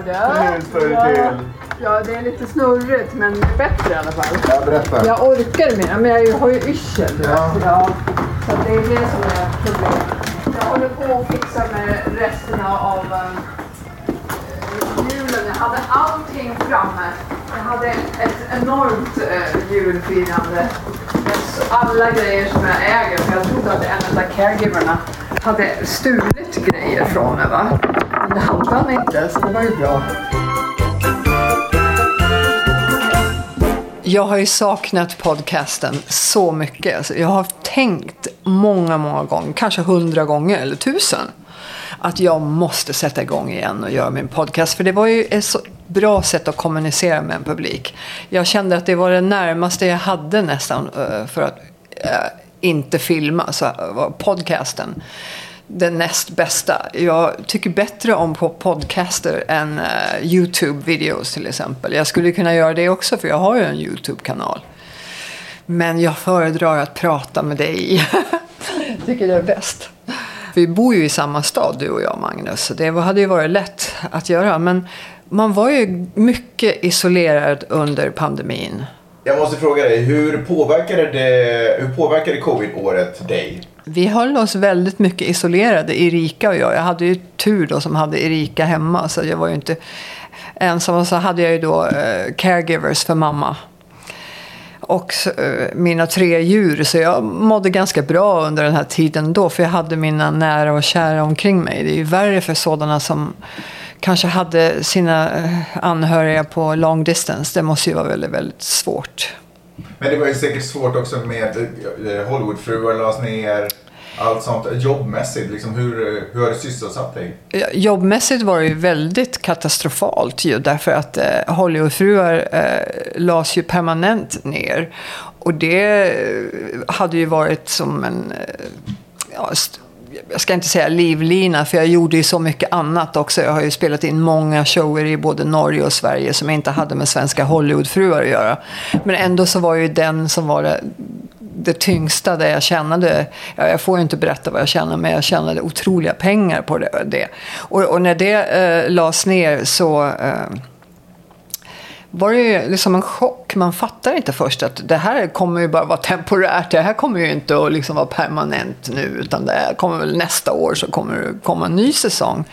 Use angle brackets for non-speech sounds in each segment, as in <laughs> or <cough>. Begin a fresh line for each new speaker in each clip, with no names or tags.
du.
Hur står det till?
Ja, det är lite snurrigt men bättre i alla fall.
Ja, berätta.
Jag orkar mer, men jag har ju yrsel.
Ja.
Ja. Så det är det som är problemet. Jag håller på att fixa med resterna av um, julen. Jag hade allting framme. Jag hade ett enormt uh, julfirande. Alla grejer som jag äger. För jag trodde att en av caregiverna hade stulit grejer från mig. Va? Det hade han inte, så det var ju bra. Jag har ju saknat podcasten så mycket. Alltså, jag har tänkt många, många gånger, kanske hundra gånger eller tusen, att jag måste sätta igång igen och göra min podcast. För det var ju ett så bra sätt att kommunicera med en publik. Jag kände att det var det närmaste jag hade nästan eh, för att eh, inte filma, så podcasten den näst bästa. Jag tycker bättre om podcaster än uh, YouTube-videos till exempel. Jag skulle kunna göra det också för jag har ju en YouTube-kanal. Men jag föredrar att prata med dig. <laughs> tycker det är bäst. Vi bor ju i samma stad du och jag Magnus. Så det hade ju varit lätt att göra. Men man var ju mycket isolerad under pandemin.
Jag måste fråga dig, hur påverkade, det, hur påverkade covid-året dig?
Vi höll oss väldigt mycket isolerade, Erika och jag. Jag hade ju tur då som hade Erika hemma, så jag var ju inte ensam. Och så hade jag ju då eh, caregivers för mamma. Och eh, mina tre djur, så jag mådde ganska bra under den här tiden då. För jag hade mina nära och kära omkring mig. Det är ju värre för sådana som kanske hade sina eh, anhöriga på long distance. Det måste ju vara väldigt, väldigt svårt.
Men det var ju säkert svårt också med eh, Hollywoodfruar lades ner, allt sånt. Jobbmässigt, liksom, hur, hur har det sysselsatt dig?
Jobbmässigt var det ju väldigt katastrofalt ju därför att eh, Hollywoodfruar eh, lades ju permanent ner. Och det eh, hade ju varit som en, eh, ja, jag ska inte säga livlina för jag gjorde ju så mycket annat också. Jag har ju spelat in många shower i både Norge och Sverige som inte hade med svenska Hollywoodfruar att göra. Men ändå så var ju den som var det det tyngsta där jag tjänade, ja, jag får ju inte berätta vad jag tjänade, men jag tjänade otroliga pengar på det. det. Och, och när det eh, lades ner så eh, var det ju liksom en chock. Man fattar inte först att det här kommer ju bara vara temporärt. Det här kommer ju inte att liksom vara permanent nu, utan det här kommer väl nästa år så kommer det komma en ny säsong.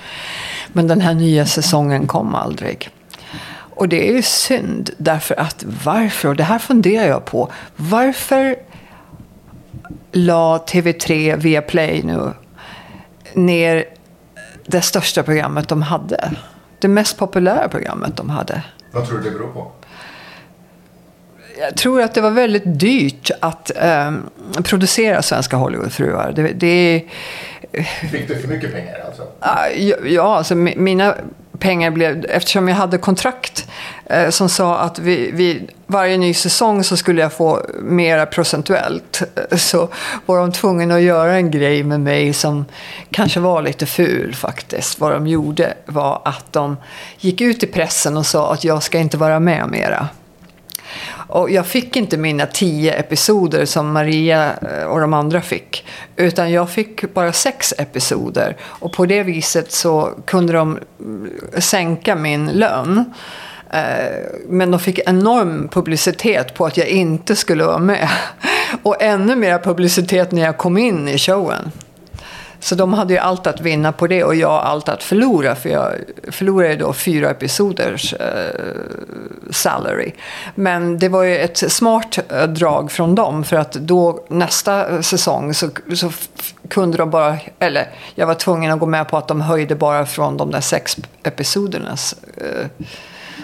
Men den här nya säsongen kom aldrig. Och det är ju synd, därför att varför, och det här funderar jag på, varför la TV3 via Play nu ner det största programmet de hade? Det mest populära programmet de hade.
Vad tror du det beror på?
Jag tror att det var väldigt dyrt att eh, producera svenska Hollywoodfruar. Det, det,
Fick du för mycket pengar alltså?
Ah, Ja, ja, alltså mi- mina pengar blev, eftersom jag hade kontrakt eh, som sa att vid, vi, varje ny säsong så skulle jag få mera procentuellt. Eh, så var de tvungna att göra en grej med mig som kanske var lite ful faktiskt. Vad de gjorde var att de gick ut i pressen och sa att jag ska inte vara med mera. Och jag fick inte mina tio episoder som Maria eh, och de andra fick. Utan jag fick bara sex episoder. Och på det viset så kunde de eh, sänka min lön. Eh, men de fick enorm publicitet på att jag inte skulle vara med. <laughs> Och ännu mer publicitet när jag kom in i showen. Så de hade ju allt att vinna på det och jag allt att förlora. För jag förlorade då fyra episoders eh, salary. Men det var ju ett smart eh, drag från dem. För att då nästa säsong så, så kunde de bara... Eller jag var tvungen att gå med på att de höjde bara från de där sex episodernas eh,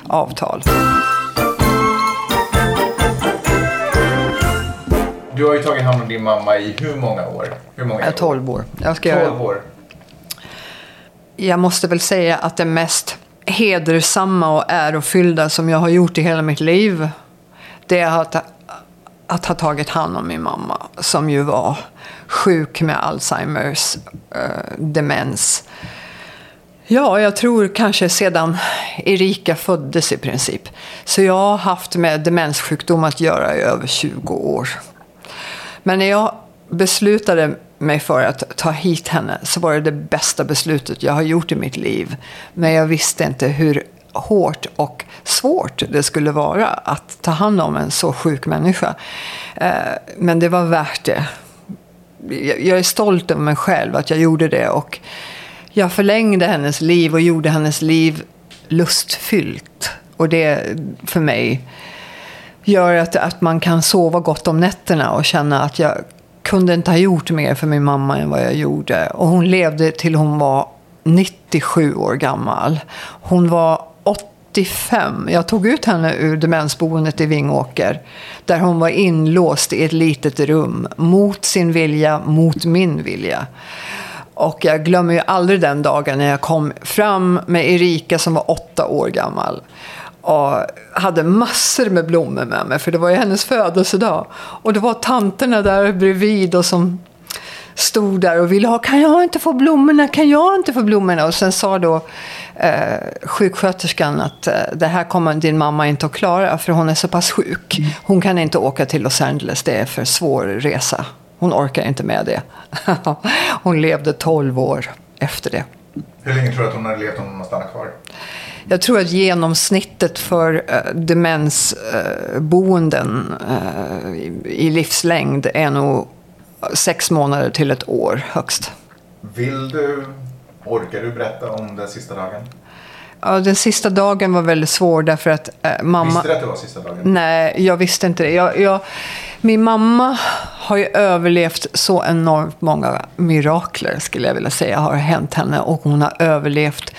avtal.
Du har ju tagit hand om din mamma i hur många år? Hur många
är 12 år. Jag ska göra
12 år.
Jag måste väl säga att det mest hedersamma och ärofyllda som jag har gjort i hela mitt liv, det är att, att ha tagit hand om min mamma som ju var sjuk med Alzheimers eh, demens. Ja, jag tror kanske sedan Erika föddes i princip. Så jag har haft med demenssjukdom att göra i över 20 år. Men när jag beslutade mig för att ta hit henne så var det det bästa beslutet jag har gjort i mitt liv. Men jag visste inte hur hårt och svårt det skulle vara att ta hand om en så sjuk människa. Eh, men det var värt det. Jag är stolt över mig själv att jag gjorde det. Och jag förlängde hennes liv och gjorde hennes liv lustfyllt. Och det för mig gör att, att man kan sova gott om nätterna och känna att jag kunde inte ha gjort mer för min mamma än vad jag gjorde. Och hon levde till hon var 97 år gammal. Hon var 85. Jag tog ut henne ur demensboendet i Vingåker. Där hon var inlåst i ett litet rum. Mot sin vilja, mot min vilja. Och jag glömmer ju aldrig den dagen när jag kom fram med Erika som var åtta år gammal. Och hade massor med blommor med mig, för det var ju hennes födelsedag. Och det var tanterna där bredvid och som stod där och ville ha, kan jag inte få blommorna, kan jag inte få blommorna? Och sen sa då eh, sjuksköterskan att eh, det här kommer din mamma inte att klara, för hon är så pass sjuk. Hon kan inte åka till Los Angeles, det är för svår resa. Hon orkar inte med det. <laughs> hon levde 12 år efter det.
Hur länge tror du att hon hade levt om hon hade stannat kvar?
Jag tror att genomsnittet för äh, demensboenden i, i livslängd är nog sex månader till ett år högst.
Vill du, orkar du berätta om den sista dagen?
Ja, den sista dagen var väldigt svår därför att äh, mamma...
Visste du att det var sista dagen?
Nej, jag visste inte det. Jag, jag, min mamma har ju överlevt så enormt många mirakler skulle jag vilja säga har hänt henne. Och hon har överlevt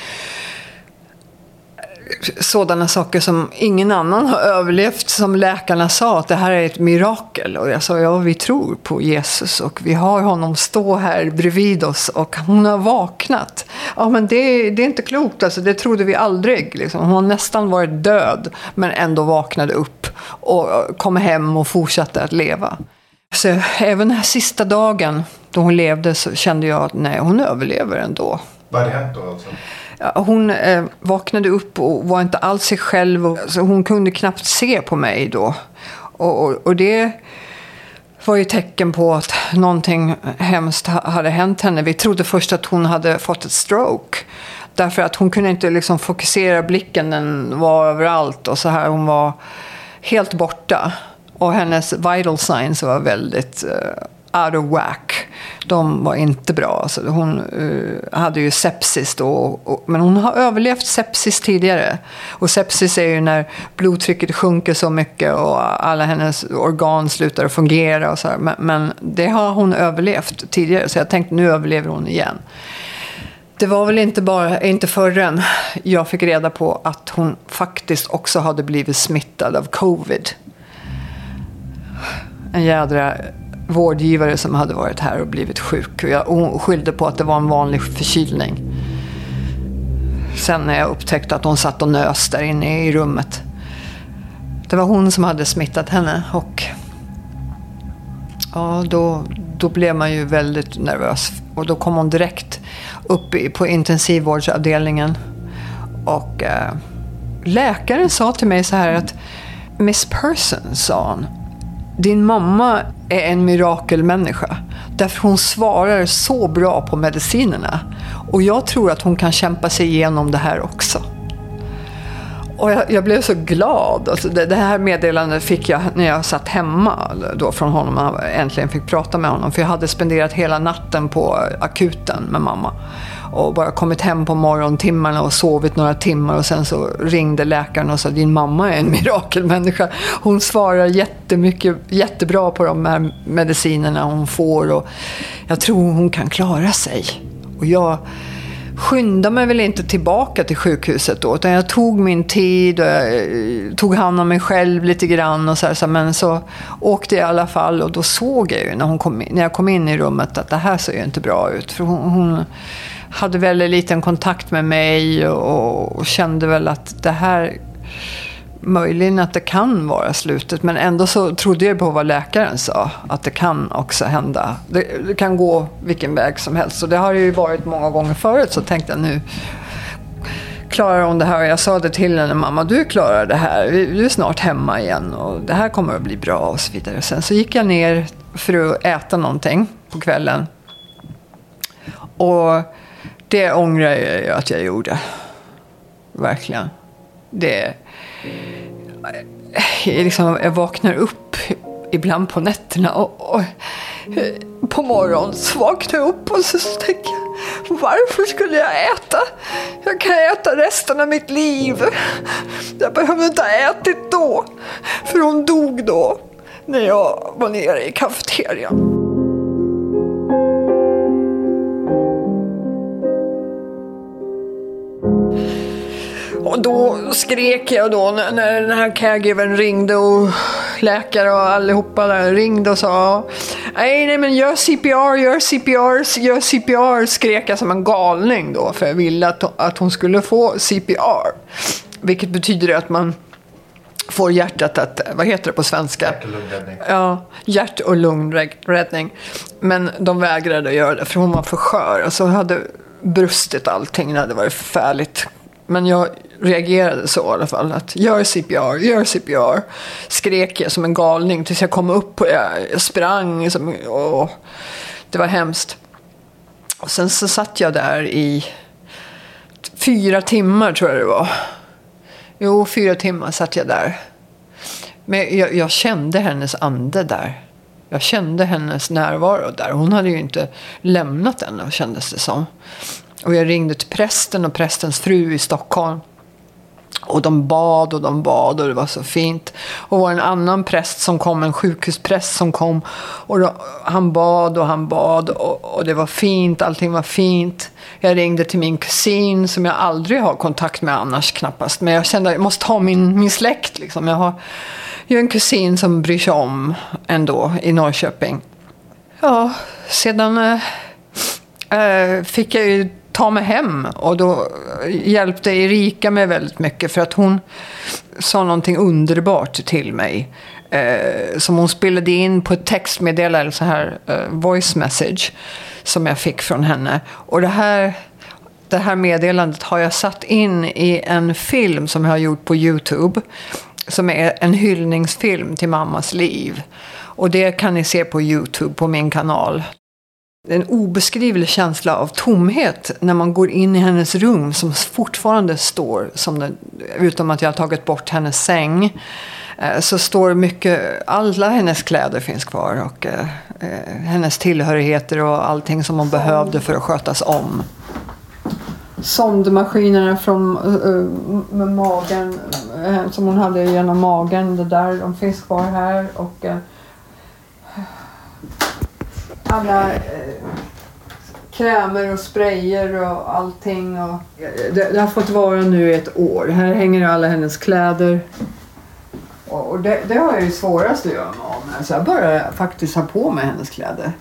sådana saker som ingen annan har överlevt. Som läkarna sa att det här är ett mirakel. Och jag sa ja, vi tror på Jesus och vi har honom stå här bredvid oss och hon har vaknat. Ja, men det, det är inte klokt, alltså, det trodde vi aldrig. Liksom. Hon har nästan varit död men ändå vaknade upp och kom hem och fortsatte att leva. Så även den här sista dagen då hon levde så kände jag att nej, hon överlever ändå.
Vad hade hänt då alltså?
Hon eh, vaknade upp och var inte alls sig själv. Och, alltså, hon kunde knappt se på mig då. Och, och, och, det var ju tecken på att någonting hemskt hade hänt henne. Vi trodde först att hon hade fått ett stroke. Därför att hon kunde inte liksom fokusera blicken, den var överallt och så här. Hon var helt borta. Och hennes vital signs var väldigt eh, out of whack. De var inte bra. Alltså hon uh, hade ju sepsis då. Och, och, men hon har överlevt sepsis tidigare. Och sepsis är ju när blodtrycket sjunker så mycket och alla hennes organ slutar att fungera. Och så men, men, det har hon överlevt tidigare. Så jag tänkte nu överlever hon igen. Det var väl inte bara, inte förrän jag fick reda på att hon faktiskt också hade blivit smittad av covid. En jädra vårdgivare som hade varit här och blivit sjuk. Och jag, hon skyllde på att det var en vanlig förkylning. Sen när jag upptäckte att hon satt och nös där inne i rummet. Det var hon som hade smittat henne och ja, då, då blev man ju väldigt nervös. Och då kom hon direkt upp på intensivvårdsavdelningen. Och eh, läkaren sa till mig så här att Miss Person, sa hon, din mamma är en mirakelmänniska. Därför hon svarar så bra på medicinerna. Och jag tror att hon kan kämpa sig igenom det här också. Och jag, jag, blev så glad. Alltså det, det, här meddelandet fick jag när jag satt hemma då från honom och äntligen fick prata med honom. För jag hade spenderat hela natten på akuten med mamma. Och bara kommit hem på morgontimmarna och sovit några timmar och sen så ringde läkaren och sa din mamma är en <laughs> mirakelmänniska. Hon svarar jättemycket, jättebra på de här medicinerna hon får och jag tror hon kan klara sig. Och jag skyndade mig väl inte tillbaka till sjukhuset då, utan jag tog min tid och jag eh, tog hand om mig själv lite grann och så, här, men så åkte jag i alla fall och då såg jag ju när, hon kom, när jag kom in i rummet att det här ser ju inte bra ut. För hon, hon hade väldigt liten kontakt med mig och, och kände väl att det här möjligen att det kan vara slutet. Men ändå så trodde jag på vad läkaren sa. Att det kan också hända. Det, det, kan gå vilken väg som helst. Och det har det ju varit många gånger förut. Så tänkte jag nu klarar hon det här. Och jag sa det till henne, mamma du klarar det här. Du är snart hemma igen och det här kommer att bli bra och så vidare. Sen så gick jag ner för att äta någonting på kvällen. Och det ångrar jag ju att jag gjorde. Verkligen. Det... Eh, liksom, jag vaknar upp ibland på nätterna och, och på morgonen så vaknar jag upp och så tänker jag varför skulle jag äta? Jag kan äta resten av mitt liv. Jag behöver inte ha ätit då. För hon dog då när jag var nere i kafeterian. Och då skrek jag då när den här caregivern ringde och läkare och allihopa där ringde och sa nej, nej men gör CPR, gör CPR, gör CPR, skrek jag som en galning då för jag ville att, att hon skulle få CPR. Vilket betyder att man får hjärtat att, vad heter det på svenska?
Hjärt och lungräddning.
Ja, hjärt och lungräddning. Men de vägrade att göra det för hon var för skör. Alltså hade brustit allting, det hade varit förfärligt. Men jag reagerade så i alla fall. Att gör CPR, gör CPR. Skrek jag som en galning tills jag kom upp och jag, sprang. Liksom, och det var hemskt. Och sen så satt jag där i fyra timmar tror jag det var. Jo, fyra timmar satt jag där. Men jag, jag kände hennes ande där. Jag kände hennes närvaro där. Hon hade ju inte lämnat henne kändes det som. Och jag ringde till prästen och prästens fru i Stockholm. Och de bad och de bad och det var så fint. Och det var en annan präst som kom, en sjukhuspräst som kom. Och då, han bad och han bad och, och, det var fint, allting var fint. Jag ringde till min kusin som jag aldrig har kontakt med annars knappast. Men jag kände att jag måste ha min, min släkt liksom. Jag har ju en kusin som bryr sig om ändå i Norrköping. Ja, sedan äh, fick jag ju ta mig hem. Och då eh, hjälpte Erika mig väldigt mycket för att hon sa någonting underbart till mig. Eh, som hon spelade in på ett textmeddelande, så här eh, voice message, som jag fick från henne. Och det här, det här meddelandet har jag satt in i en film som jag har gjort på YouTube. Som är en hyllningsfilm till mammas liv. Och det kan ni se på YouTube på min kanal en obeskrivlig känsla av tomhet när man går in i hennes rum som fortfarande står, som den, utom att jag har tagit bort hennes säng. Eh, så står mycket, alla hennes kläder finns kvar och eh, eh, hennes tillhörigheter och allting som hon behövde för att skötas om. Sondmaskinerna från uh, magen, uh, som hon hade genom magen, det där, de finns kvar här. Och, uh, alla eh, krämer och sprayer och allting. Och, det, det, har fått vara nu i ett år. Här hänger alla hennes kläder. Och, och det, det, har jag ju svårast att göra mig av med. Så jag bara faktiskt ha på mig hennes kläder.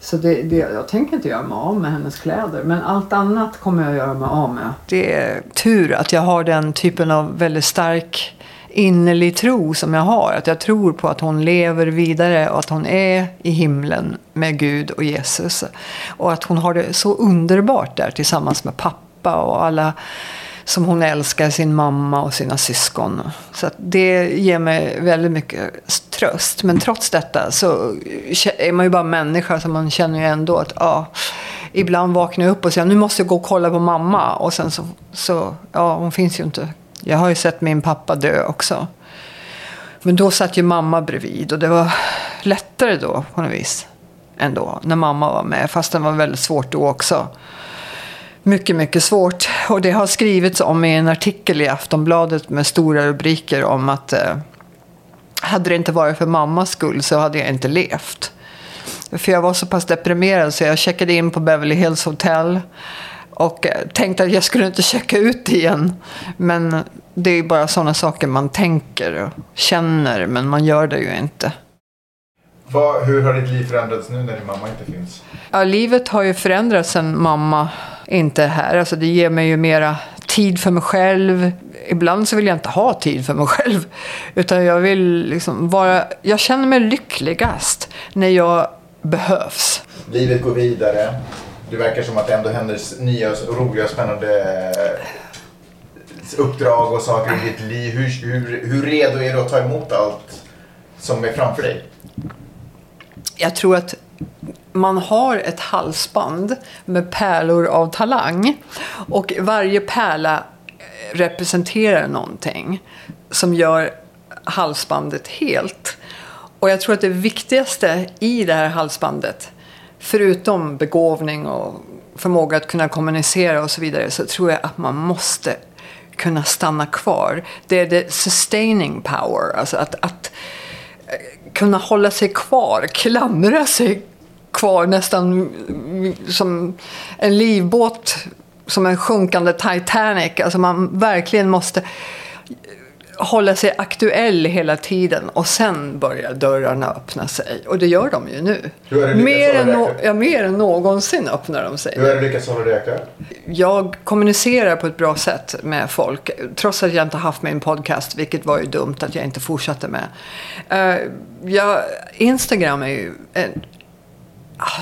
Så det, det, jag tänker inte göra mig av med hennes kläder. Men allt annat kommer jag göra mig av med. Det är tur att jag har den typen av väldigt stark innerlig tro som jag har. Att jag tror på att hon lever vidare och att hon är i himlen med Gud och Jesus. Och att hon har det så underbart där tillsammans med pappa och alla som hon älskar, sin mamma och sina syskon. Så det ger mig väldigt mycket tröst. Men trots detta så är man ju bara människa så man känner ju ändå att ja, ibland vaknar jag upp och säger nu måste jag gå och kolla på mamma. Och sen så, så ja, hon finns ju inte jag har ju sett min pappa dö också. Men då satt ju mamma bredvid och det var lättare då på något vis. Ändå, när mamma var med. Fast det var väldigt svårt då också. Mycket, mycket svårt. Och det har skrivits om i en artikel i Aftonbladet med stora rubriker om att eh, hade det inte varit för mammas skull så hade jag inte levt. För jag var så pass deprimerad så jag checkade in på Beverly Hills Hotel. Och eh, tänkte att jag skulle inte checka ut igen. Men det är bara sådana saker man tänker och känner, men man gör det ju inte.
Vad, hur har ditt liv förändrats nu när din mamma inte finns?
Ja, livet har ju förändrats sen mamma inte är här. Alltså det ger mig ju mera tid för mig själv. Ibland så vill jag inte ha tid för mig själv. Utan jag vill liksom vara... Jag känner mig lyckligast när jag behövs.
Livet går vidare det verkar som att det ändå händer nya, roliga, spännande eh, uppdrag och saker i ditt liv. Hur, hur, hur redo är du att ta emot allt som är framför dig?
Jag tror att man har ett halsband med pärlor av talang. Och varje pärla eh, representerar någonting som gör halsbandet helt. Och jag tror att det viktigaste i det här halsbandet, förutom begåvning och förmåga att kunna kommunicera och så vidare, så tror jag att man måste kunna stanna kvar. Det är det sustaining power, alltså att, att eh, kunna hålla sig kvar, klamra sig kvar nästan som en livbåt, som en sjunkande Titanic. Alltså man verkligen måste hålla sig aktuell hela tiden och sen börjar dörrarna öppna sig. Och det gör de ju nu. Mer än, no ja, mer än någonsin öppnar de sig.
Hur har du lyckats hålla dig aktuell?
Jag kommunicerar på ett bra sätt med folk. Trots att jag inte haft min podcast, vilket var ju dumt att jag inte fortsatte med. Uh, ja, Instagram är ju en,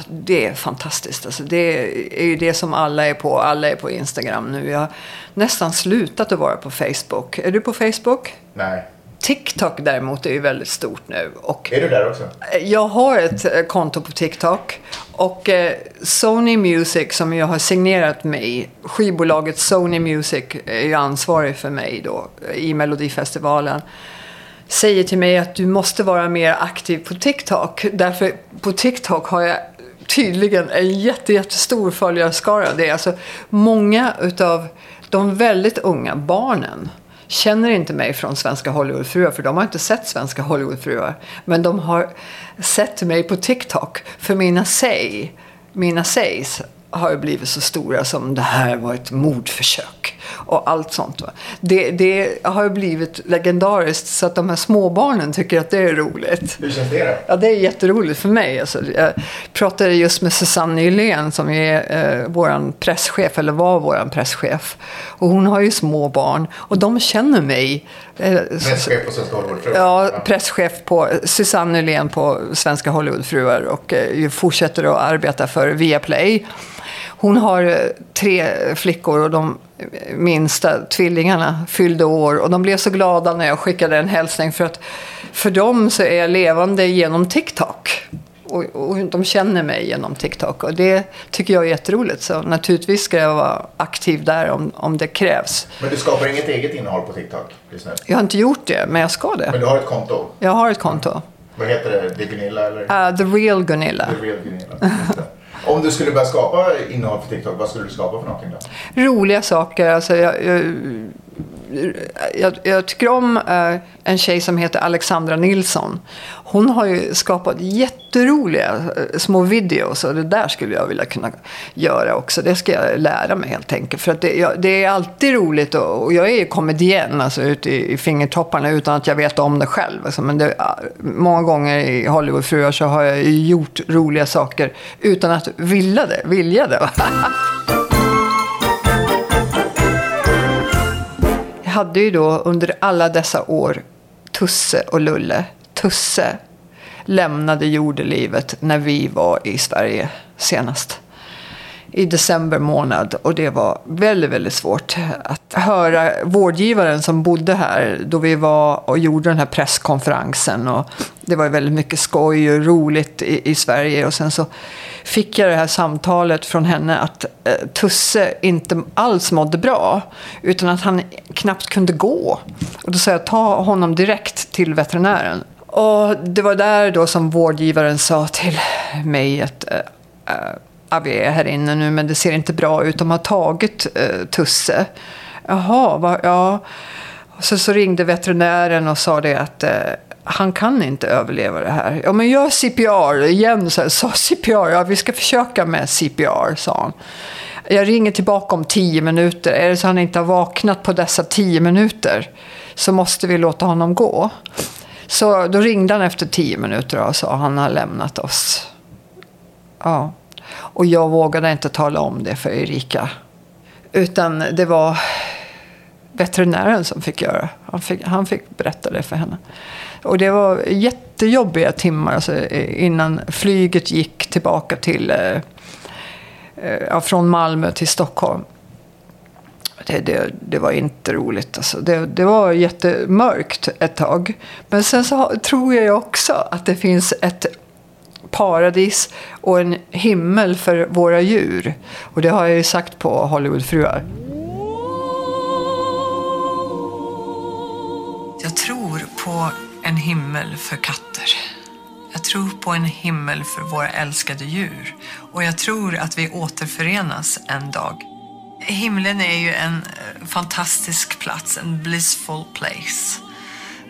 det är fantastiskt. Alltså det är ju det som alla är på. Alla är på Instagram nu. Jag har nästan slutat att vara på Facebook. Är du på Facebook?
Nej.
TikTok däremot är ju väldigt stort nu. Och
är du där också?
Jag har ett eh, konto på TikTok. Och eh, Sony Music som jag har signerat mig, skivbolaget Sony Music är ju ansvarig för mig då i Melodifestivalen säger till mig att du måste vara mer aktiv på TikTok. Därför på TikTok har jag tydligen en jätte, jättestor följarskara. Det är alltså många utav de väldigt unga barnen känner inte mig från Svenska Hollywoodfruar för de har inte sett Svenska Hollywoodfruar. Men de har sett mig på TikTok för mina säg, mina sägs har ju blivit så stora som det här var ett mordförsök och allt sånt. Det, det har ju blivit legendariskt så att de här småbarnen tycker att det är roligt.
Hur känns det då?
Ja, det är jätteroligt för mig. Alltså, jag pratade just med Susanne Nylén som är eh, vår presschef, eller var vår presschef. Och hon har ju små barn och de känner mig.
Eh, presschef på Svenska Hollywoodfruar?
Ja, presschef på Susanne Nylén på Svenska Hollywoodfruar och eh, fortsätter att arbeta för Viaplay. Hon har eh, tre flickor och de minsta tvillingarna fyllde år. Och de blev så glada när jag skickade en hälsning för att för dem så är jag levande genom TikTok. Och, och de känner mig genom TikTok. Och det tycker jag är jätteroligt. Så naturligtvis ska jag vara aktiv där om, om det krävs.
Men du skapar inget eget innehåll på TikTok just nu?
Jag har inte gjort det, men jag ska det.
Men du har ett konto?
Jag har ett konto.
Vad heter det? The Gunilla eller?
Uh, the Real Gunilla.
The Real Gunilla. Om du skulle börja skapa innehåll för TikTok, vad skulle du skapa för någonting då?
Roliga saker. Alltså jag, jag, jag, jag tycker om eh, en tjej som heter Alexandra Nilsson. Hon har ju skapat jätteroliga eh, små videos och det där skulle jag vilja kunna göra också. Det ska jag lära mig helt enkelt. För att det, jag, det är alltid roligt och, och, jag är ju komedienn alltså, ute i, i fingertopparna utan att jag vet om det själv. Alltså, men det, många gånger i Hollywoodfruar så har jag gjort roliga saker utan att vilja det. Vilja det. <laughs> hade ju då under alla dessa år Tusse och Lulle. Tusse lämnade jordelivet när vi var i Sverige senast. I december månad och det var väldigt, väldigt svårt att höra vårdgivaren som bodde här då vi var och gjorde den här presskonferensen. Och det var väldigt mycket skoj och roligt i, i Sverige och sen så fick jag det här samtalet från henne att eh, Tusse inte alls mådde bra. Utan att han knappt kunde gå. Och då sa jag, ta honom direkt till veterinären. Och det var där då som vårdgivaren sa till mig att eh, eh, äh, vi är här inne nu men det ser inte bra ut. De har tagit äh, Tusse. Jaha, va, ja. Så, så ringde veterinären och sa det att äh, han kan inte överleva det här. Ja, men gör CPR igen, så sa CPR. Ja, vi ska försöka med CPR, sa han. Jag ringer tillbaka om tio minuter. Är det så att han inte har vaknat på dessa tio minuter så måste vi låta honom gå. Så då ringde han efter tio minuter och sa att han har lämnat oss. Ja. Och jag vågade inte tala om det för Erika. Utan det var veterinären som fick göra. Han fick, han fick berätta det för henne. Och det var jättejobbiga timmar alltså, innan flyget gick tillbaka till, eh, eh från Malmö till Stockholm. Det, det, det, var inte roligt. Alltså. Det, det, var jättemörkt ett tag. Men sen så tror jag också att det finns ett paradis och en himmel för våra djur. Och det har jag ju sagt på Hollywoodfruar. Jag tror på en himmel för katter. Jag tror på en himmel för våra älskade djur. Och jag tror att vi återförenas en dag. Himlen är ju en eh, fantastisk plats, en blissful place.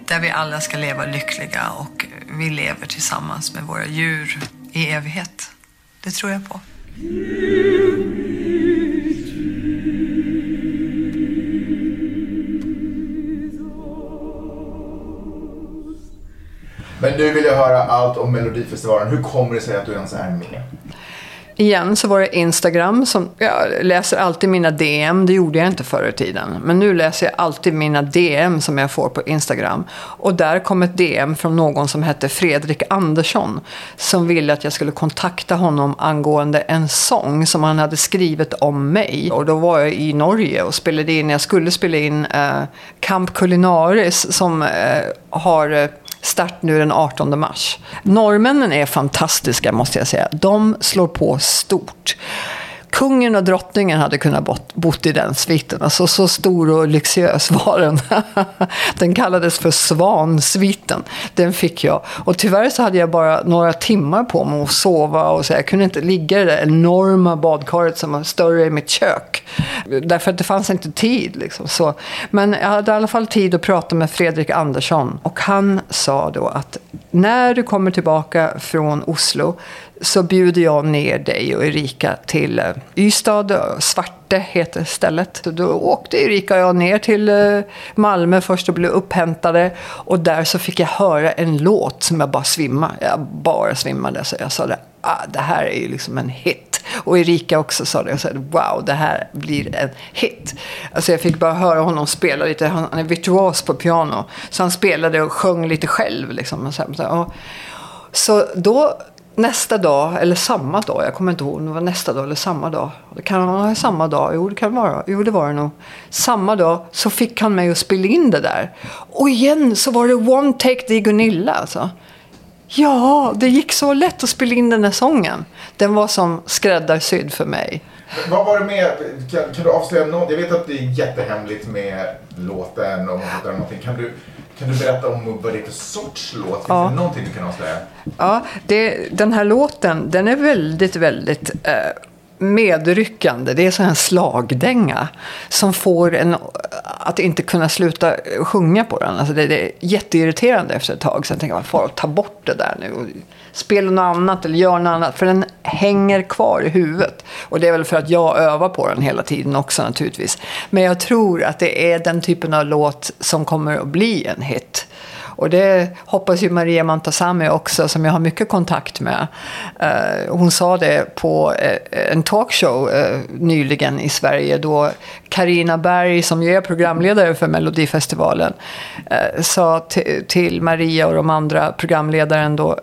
Där vi alla ska leva lyckliga och vi lever tillsammans med våra djur i evighet. Det tror jag på.
Men nu vill jag höra allt om Melodifestivalen. Hur kommer det sig att du ens är med?
Igen så var det Instagram. Som, jag läser alltid mina DM. Det gjorde jag inte förr i tiden. Men nu läser jag alltid mina DM som jag får på Instagram. Och där kom ett DM från någon som hette Fredrik Andersson. Som ville att jag skulle kontakta honom angående en sång som han hade skrivit om mig. Och då var jag i Norge och spelade in, jag skulle spela in eh, Camp Culinaris som eh, har eh, Start nu den 18 mars. Norrmännen är fantastiska måste jag säga. De slår på stort. Kungen och drottningen hade kunnat bott, bott i den sviten. Alltså så stor och lyxiös var den. <laughs> den kallades för Svansviten. Den fick jag. Och tyvärr så hade jag bara några timmar på mig att sova. Och så jag kunde inte ligga i det enorma badkaret som var större i mitt kök. Därför att det fanns inte tid. Liksom. Så, men jag hade i alla fall tid att prata med Fredrik Andersson. Och han sa då att när du kommer tillbaka från Oslo så bjuder jag ner dig och Erika till eh, Ystad. Eh, Svarte heter stället. Så då åkte Erika och jag ner till eh, Malmö först och blev upphämtade. Och där så fick jag höra en låt som jag bara svimmade. Jag bara svimmade. Så jag sa det, ah, det här är ju liksom en hit. Och Erika också sa det. Jag sa wow, det här blir en hit. Alltså jag fick bara höra honom spela lite. Han är virtuos på piano. Så han spelade och sjöng lite själv. Liksom. Så då nästa dag, eller samma dag, jag kommer inte ihåg om det var nästa dag eller samma dag. Det kan vara samma dag, jo det kan vara, jo det var det nog. Samma dag så fick han mig att spela in det där. Och igen så var det one take, det Gunilla alltså. Ja, det gick så lätt att spela in den där sången. Den var som skräddarsydd för mig.
Vad var det med, kan, kan du avslöja något? Jag vet att det är jättehemligt med låten och någonting. Kan du kan du berätta om vad det är för sorts låt? Finns ja. det någonting du kan avslöja?
Ja, det, den här låten den är väldigt, väldigt eh, medryckande. Det är så en slagdänga som får en att inte kunna sluta sjunga på den. Alltså det, det är jätteirriterande efter ett tag. Sen tänker man, får ta bort det där nu. Spela något annat eller gör något annat. För den hänger kvar i huvudet. Och det är väl för att jag övar på den hela tiden också naturligtvis. Men jag tror att det är den typen av låt som kommer att bli en hit. Och det hoppas ju Maria Montazami också, som jag har mycket kontakt med. Eh, hon sa det på eh, en talkshow eh, nyligen i Sverige då Karina Berg, som ju är programledare för Melodifestivalen, sa till Maria och de andra programledaren då,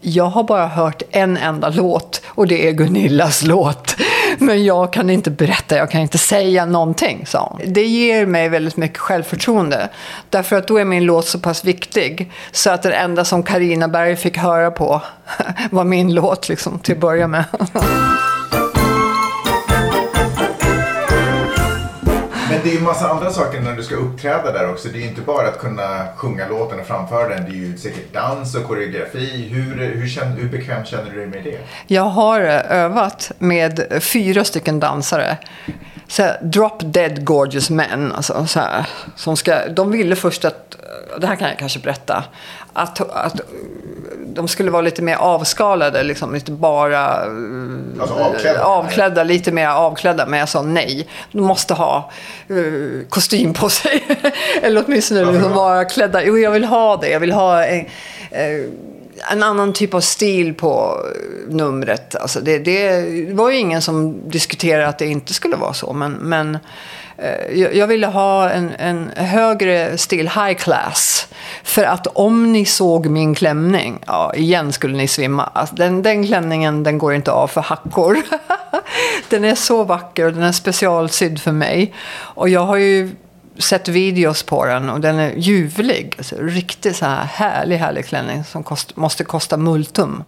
jag har bara hört en enda låt och det är Gunillas låt. Men jag kan inte berätta, jag kan inte säga någonting, sa hon. Det ger mig väldigt mycket självförtroende. Därför att då är min låt så pass viktig. Så att det enda som Karina Berg fick höra på <laughs> var min låt, liksom, till att börja med. <laughs>
Men det är ju massa andra saker när du ska uppträda där också. Det är ju inte bara att kunna sjunga låten och framföra den. Det är ju säkert dans och koreografi. Hur, hur, känner, hur bekväm känner du dig med det?
Jag har eh, övat med fyra stycken dansare. Så här, drop dead gorgeous men. Alltså, så här, som ska, de ville först att, det här kan jag kanske berätta, att, att de skulle vara lite mer avskalade, liksom, lite bara
alltså avklädda.
avklädda, lite mer avklädda. Men jag sa nej, de måste ha uh, kostym på sig. <laughs> Eller åtminstone liksom vara klädda. Jo, jag vill ha det. Jag vill ha en, uh, en annan typ av stil på numret. Alltså det, det var ju ingen som diskuterade att det inte skulle vara så. Men, men Eh, jag ville ha en, en, högre stil, high class. För att om ni såg min klänning, ja, igen skulle ni svimma. Alltså, den, den klänningen den går inte av för hackor. <laughs> den är så vacker och den är specialsydd för mig. Och jag har ju sett videos på den och den är ljuvlig. Alltså, riktigt så här härlig, härlig klänning som kost, måste kosta multum.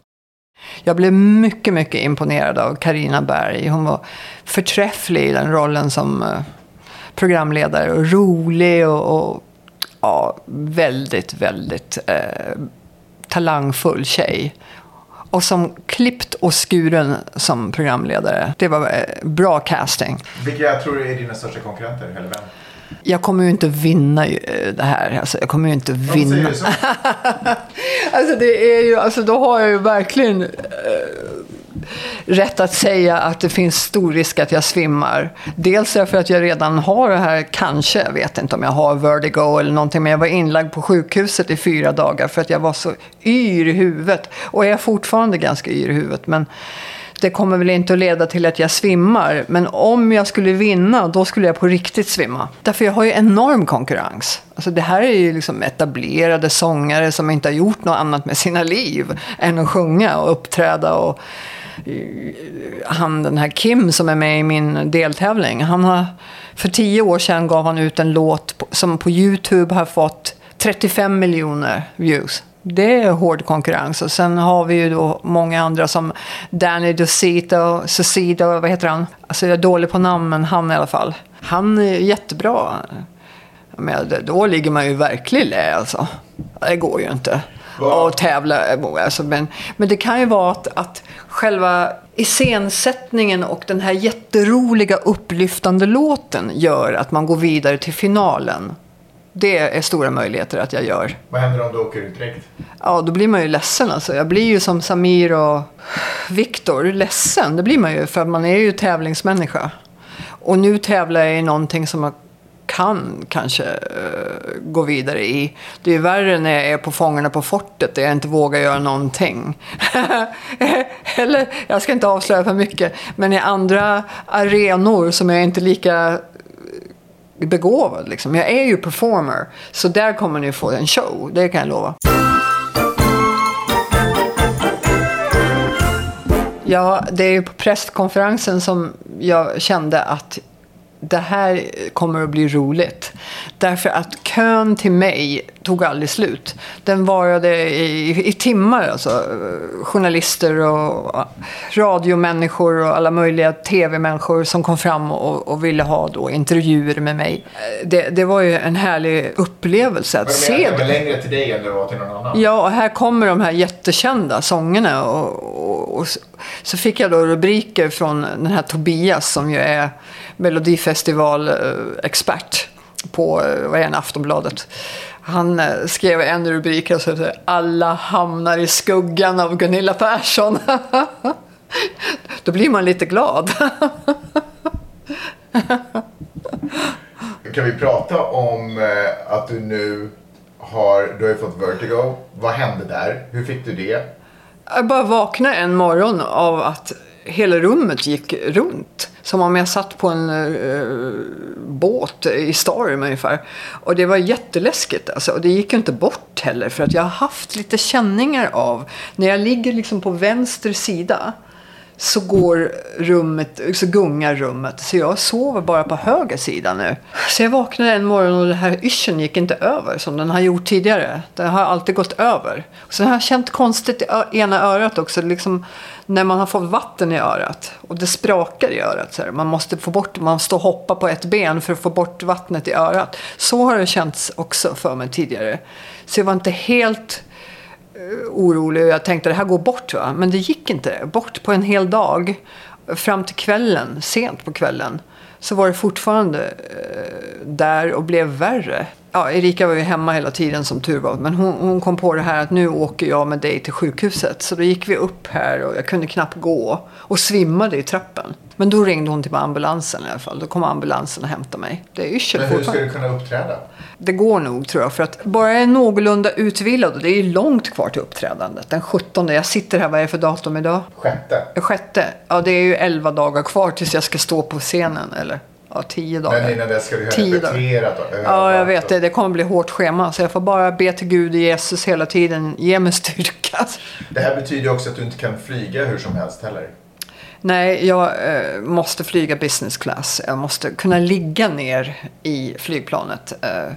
Jag blev mycket, mycket imponerad av Karina Berg. Hon var förträfflig i den rollen som eh, programledare och rolig och, och ja, väldigt, väldigt eh, talangfull tjej. Och som klippt och skuren som programledare. Det var eh, bra casting.
Vilka tror du är dina största konkurrenter? Eller vem?
Jag kommer ju inte vinna eh, det här. Alltså, jag kommer ju inte vinna.
Så? <laughs>
alltså det är ju, alltså då har jag ju verkligen eh, rätt att säga att det finns stor risk att jag svimmar. Dels därför att jag redan har det här, kanske, jag vet inte om jag har vertigo eller någonting, men jag var inlagd på sjukhuset i fyra dagar för att jag var så yr i huvudet. Och jag är fortfarande ganska yr i huvudet, men det kommer väl inte att leda till att jag svimmar. Men om jag skulle vinna, då skulle jag på riktigt svimma. Därför jag har ju enorm konkurrens. Alltså det här är ju liksom etablerade sångare som inte har gjort något annat med sina liv än att sjunga och uppträda. Och eh, han, den här Kim som är med i min deltävling, han har, för tio år sedan gav han ut en låt som på YouTube har fått 35 miljoner views. Det är hård konkurrens. Och sen har vi ju då många andra som Danny DeCito, Cecido, vad heter han? Alltså jag är dålig på namn, men han i alla fall. Han är jättebra. Men då ligger man ju verkligen lä alltså. Det går ju inte att tävla. Alltså, men, men det kan ju vara att, att själva iscensättningen och den här jätteroliga upplyftande låten gör att man går vidare till finalen. Det är stora möjligheter att jag gör.
Vad händer om du åker ut direkt?
Ja, då blir man ju ledsen alltså. Jag blir ju som Samir och Viktor, ledsen. Det blir man ju, för man är ju tävlingsmänniska. Och nu tävlar jag i någonting som jag kan kanske eh, gå vidare i. Det är ju värre när jag är på Fångarna på fortet där jag inte vågar göra någonting. <laughs> Eller, jag ska inte avslöja för mycket, men i andra arenor som jag inte lika begåvad. Liksom. Jag är ju performer, så där kommer ni få en show, det kan jag lova. Ja, det är ju på presskonferensen som jag kände att det här kommer att bli roligt. Därför att kön till mig tog aldrig slut. Den varade i, i timmar. Alltså. Journalister och radiomänniskor och alla möjliga tv-människor som kom fram och, och ville ha då intervjuer med mig. Det, det var ju en härlig upplevelse att se?
Det var längre till dig än det var till någon annan?
Ja, och här kommer de här jättekända sångerna. Och, och, och så- fick jag då rubriker från den här Tobias som ju är Melodifestival-expert på, eh, vad är det, Aftonbladet. Han eh, skrev en rubrik och så Alla hamnar i skuggan av Gunilla Persson. <laughs> Då blir man lite glad.
Kan vi prata om eh, att du nu har, du har fått vertigo. Vad hände där? Hur fick du det?
Jag bara vaknade en morgon av att hela rummet gick runt. Som om jag satt på en eh, båt i storm ungefär. Och det var jätteläskigt alltså. Och det gick ju inte bort heller. För att jag har haft lite känningar av, när jag ligger liksom på vänster sida. Så går rummet, så gungar rummet. Så jag sover bara på höger sida nu. Så jag vaknade en morgon och den här yrseln gick inte över som den har gjort tidigare. Den har alltid gått över. Och sen har jag känt konstigt i ena örat också. Liksom när man har fått vatten i örat. Och det sprakar i örat. Så här. Man måste få bort, man står och hoppar på ett ben för att få bort vattnet i örat. Så har det känts också för mig tidigare. Så jag var inte helt orolig och jag tänkte det här går bort va. Men det gick inte bort på en hel dag. Fram till kvällen, sent på kvällen. Så var det fortfarande eh, där och blev värre. Ja, Erika var ju hemma hela tiden som tur var. Men hon, hon kom på det här att nu åker jag med dig till sjukhuset. Så då gick vi upp här och jag kunde knappt gå. Och svimmade i trappen. Men då ringde hon till ambulansen i alla fall. Då kom ambulansen och hämtade mig. Det är yrsel
Men hur ska
fortfarande.
du kunna uppträda?
Det går nog tror jag. För att bara jag är någorlunda utvilad. Och det är långt kvar till uppträdandet. Den 17. Jag sitter här, vad är det för datum idag?
Sjätte?
Sjätte. Ja, det är ju 11 dagar kvar tills jag ska stå på scenen. Eller ja, 10 dagar.
Men innan dess ska du ha
Tio
repeterat och övat.
Ja, jag vet det. Det kommer bli hårt schema. Så jag får bara be till Gud och Jesus hela tiden. Ge mig styrka.
Det här betyder också att du inte kan flyga hur som helst heller.
Nej, jag eh, måste flyga business class. Jag måste kunna ligga ner i flygplanet eh,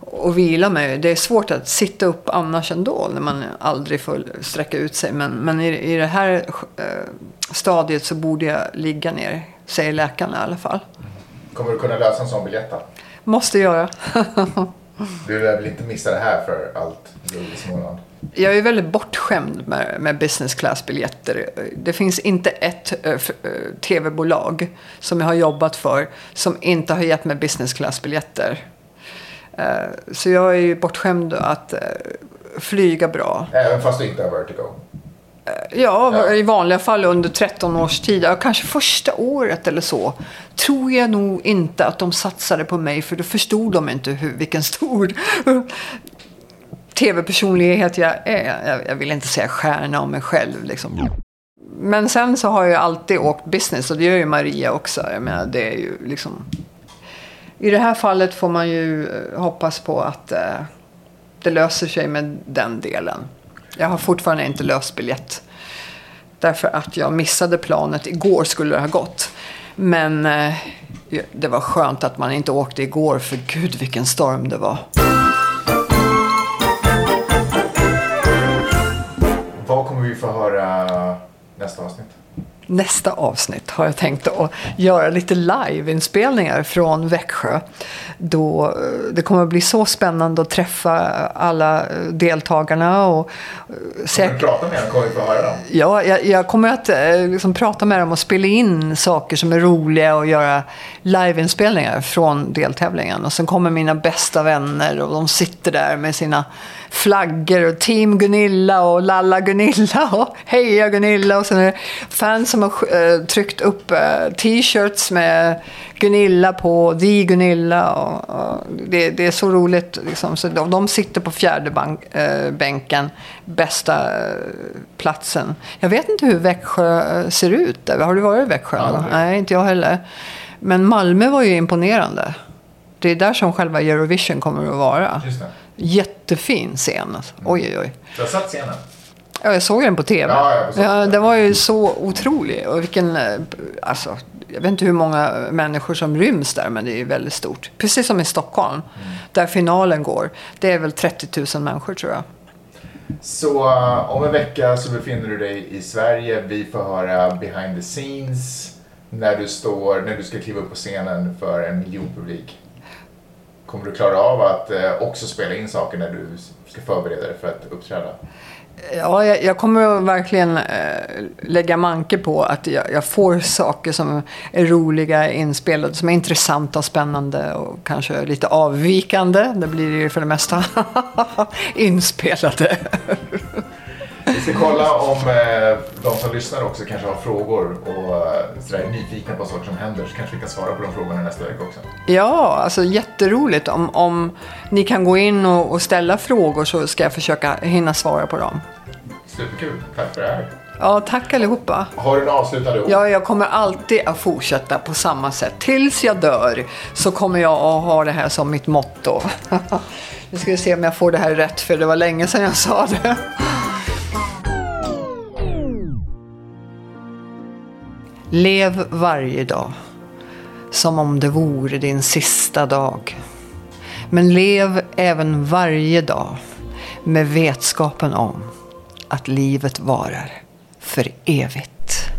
och vila mig. Det är svårt att sitta upp annars ändå när man aldrig får sträcka ut sig. Men, men i, i det här eh, stadiet så borde jag ligga ner, säger läkarna i alla fall.
Kommer du kunna lösa en sån biljett då?
Måste göra.
Du lär väl inte missa det här för allt guld i Småland?
Jag är väldigt bortskämd med, med business class-biljetter. Det finns inte ett äh, tv-bolag som jag har jobbat för som inte har gett mig business class-biljetter. Äh, så jag är ju bortskämd att flyga bra.
Även fast du inte har vertigo?
Eh, ja, i vanliga fall under 13 års tid. Kanske första året eller så. Tror jag nog inte att de satsade på mig för då förstod de inte hur, vilken stor <laughs> tv-personlighet jag är. Jag, vill inte säga stjärna om mig själv. Liksom. Men sen så har jag alltid åkt business och det gör ju Maria också. Jag menar, det är ju liksom... I det här fallet får man ju eh, hoppas på att eh, det löser sig med den delen. Jag har fortfarande inte löst biljett. Därför att jag missade planet. Igår skulle det ha gått. Men eh, det var skönt att man inte åkte igår för gud vilken storm det var.
Vad kommer vi få höra nästa avsnitt?
Nästa avsnitt har jag tänkt att göra lite liveinspelningar från Växjö. Då eh, det kommer att bli så spännande att träffa alla deltagarna. Och
säkert... Kommer du prata med dem? Kommer vi få höra dem?
Ja, jag, jag kommer att eh, liksom, prata med dem och spela in saker som är roliga och göra liveinspelningar från deltävlingen. Och sen kommer mina bästa vänner och de sitter där med sina flaggor och Team Gunilla och Lalla Gunilla och Heja Gunilla och sen är det fans som har uh, tryckt upp uh, t-shirts med Gunilla på, The Gunilla och, och det, det, är så roligt liksom. Så de, de sitter på fjärde bank, uh, bänken, bästa platsen. Jag vet inte hur Växjö ser ut. Har du varit i Växjö? Ja, Nej, inte jag heller. Men Malmö var ju imponerande. Det är där som själva Eurovision kommer att vara. Jättefin scen. Alltså. Mm. Oj, oj, oj.
Du har sett scenen?
Ja, jag såg den på TV. Ja, ja, den var ju så otrolig. Och vilken, eh, alltså, jag vet inte hur många människor som ryms där, men det är väldigt stort. Precis som i Stockholm, mm. där finalen går. Det är väl 30 000 människor tror jag.
Så uh, om en vecka så befinner du dig i Sverige. Vi får höra behind the scenes när du, står, när du ska kliva upp på scenen för en miljonpublik. Kommer du klara av att eh, också spela in saker när du ska förbereda dig för att uppträda?
Ja, jag, jag kommer verkligen eh, lägga manke på att jag, jag, får saker som är roliga inspelade, som är intressanta och spännande och kanske lite avvikande. Det blir det ju för det mesta <laughs> inspelade.
Ska kolla om eh, de som lyssnar också kanske har frågor och eh, sådär, är nyfikna på saker som händer. Så kanske vi kan svara på de frågorna nästa vecka också.
Ja, alltså jätteroligt. Om, om ni kan gå in och, och ställa frågor så ska jag försöka hinna svara på dem.
Superkul. Tack för det här.
Ja, tack allihopa.
Har du några avslutande ord?
Ja, jag kommer alltid att fortsätta på samma sätt. Tills jag dör så kommer jag att ha det här som mitt motto. <laughs> Nu ska vi se om jag får det här rätt, för det var länge sedan jag sa det. Lev varje dag som om det vore din sista dag. Men lev även varje dag med vetskapen om att livet varar för evigt.